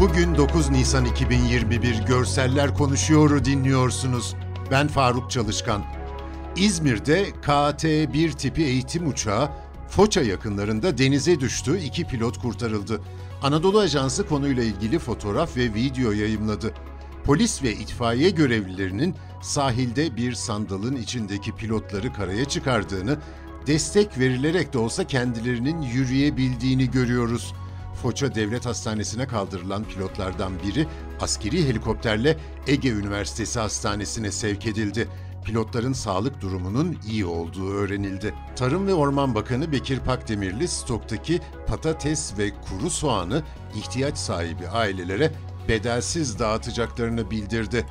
Bugün 9 Nisan 2021 Görseller Konuşuyor'u dinliyorsunuz. Ben Faruk Çalışkan. İzmir'de KT-1 tipi eğitim uçağı Foça yakınlarında denize düştü, iki pilot kurtarıldı. Anadolu Ajansı konuyla ilgili fotoğraf ve video yayımladı. Polis ve itfaiye görevlilerinin sahilde bir sandalın içindeki pilotları karaya çıkardığını, destek verilerek de olsa kendilerinin yürüyebildiğini görüyoruz. Foça Devlet Hastanesi'ne kaldırılan pilotlardan biri askeri helikopterle Ege Üniversitesi Hastanesi'ne sevk edildi. Pilotların sağlık durumunun iyi olduğu öğrenildi. Tarım ve Orman Bakanı Bekir Pakdemirli stoktaki patates ve kuru soğanı ihtiyaç sahibi ailelere bedelsiz dağıtacaklarını bildirdi.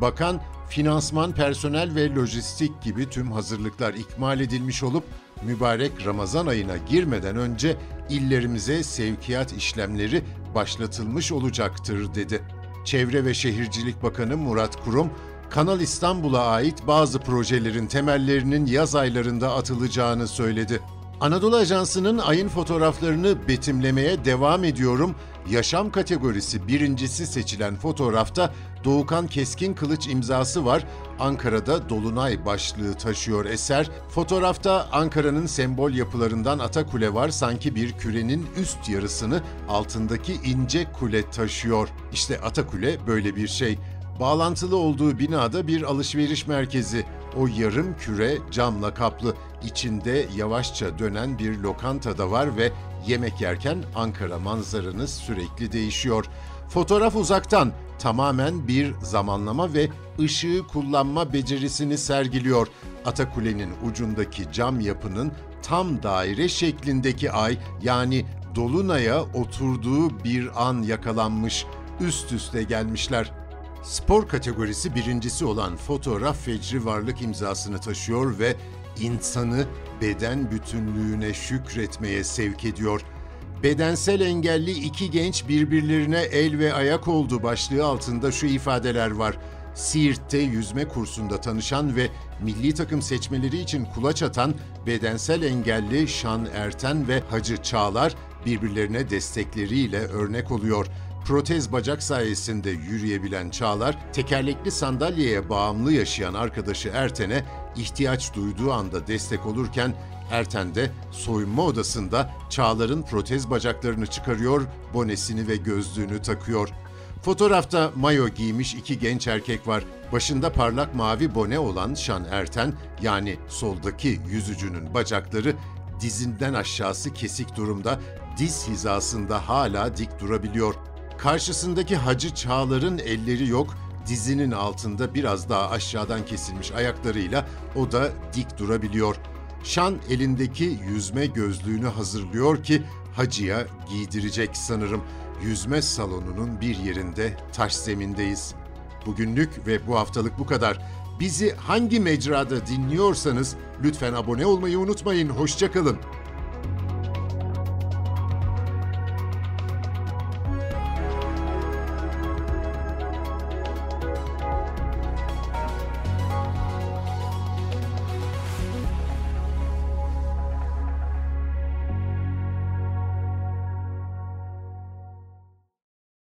Bakan, finansman, personel ve lojistik gibi tüm hazırlıklar ikmal edilmiş olup mübarek Ramazan ayına girmeden önce illerimize sevkiyat işlemleri başlatılmış olacaktır dedi. Çevre ve Şehircilik Bakanı Murat Kurum, Kanal İstanbul'a ait bazı projelerin temellerinin yaz aylarında atılacağını söyledi. Anadolu Ajansı'nın ayın fotoğraflarını betimlemeye devam ediyorum. Yaşam kategorisi birincisi seçilen fotoğrafta Doğukan Keskin Kılıç imzası var. Ankara'da Dolunay başlığı taşıyor eser. Fotoğrafta Ankara'nın sembol yapılarından Atakule var. Sanki bir kürenin üst yarısını altındaki ince kule taşıyor. İşte Atakule böyle bir şey. Bağlantılı olduğu binada bir alışveriş merkezi. O yarım küre camla kaplı. İçinde yavaşça dönen bir lokanta da var ve yemek yerken Ankara manzaranız sürekli değişiyor. Fotoğraf uzaktan tamamen bir zamanlama ve ışığı kullanma becerisini sergiliyor. Atakule'nin ucundaki cam yapının tam daire şeklindeki ay yani dolunaya oturduğu bir an yakalanmış. Üst üste gelmişler. Spor kategorisi birincisi olan fotoğraf fecri varlık imzasını taşıyor ve insanı beden bütünlüğüne şükretmeye sevk ediyor. Bedensel engelli iki genç birbirlerine el ve ayak oldu başlığı altında şu ifadeler var. Siirt'te yüzme kursunda tanışan ve milli takım seçmeleri için kulaç atan bedensel engelli Şan Erten ve Hacı Çağlar birbirlerine destekleriyle örnek oluyor. Protez bacak sayesinde yürüyebilen Çağlar, tekerlekli sandalyeye bağımlı yaşayan arkadaşı Erten'e ihtiyaç duyduğu anda destek olurken Erten de soyunma odasında Çağlar'ın protez bacaklarını çıkarıyor, bonesini ve gözlüğünü takıyor. Fotoğrafta mayo giymiş iki genç erkek var. Başında parlak mavi bone olan Şan Erten yani soldaki yüzücünün bacakları dizinden aşağısı kesik durumda, diz hizasında hala dik durabiliyor. Karşısındaki Hacı Çağlar'ın elleri yok, dizinin altında biraz daha aşağıdan kesilmiş ayaklarıyla o da dik durabiliyor. Şan elindeki yüzme gözlüğünü hazırlıyor ki Hacı'ya giydirecek sanırım. Yüzme salonunun bir yerinde taş zemindeyiz. Bugünlük ve bu haftalık bu kadar. Bizi hangi mecrada dinliyorsanız lütfen abone olmayı unutmayın. Hoşçakalın.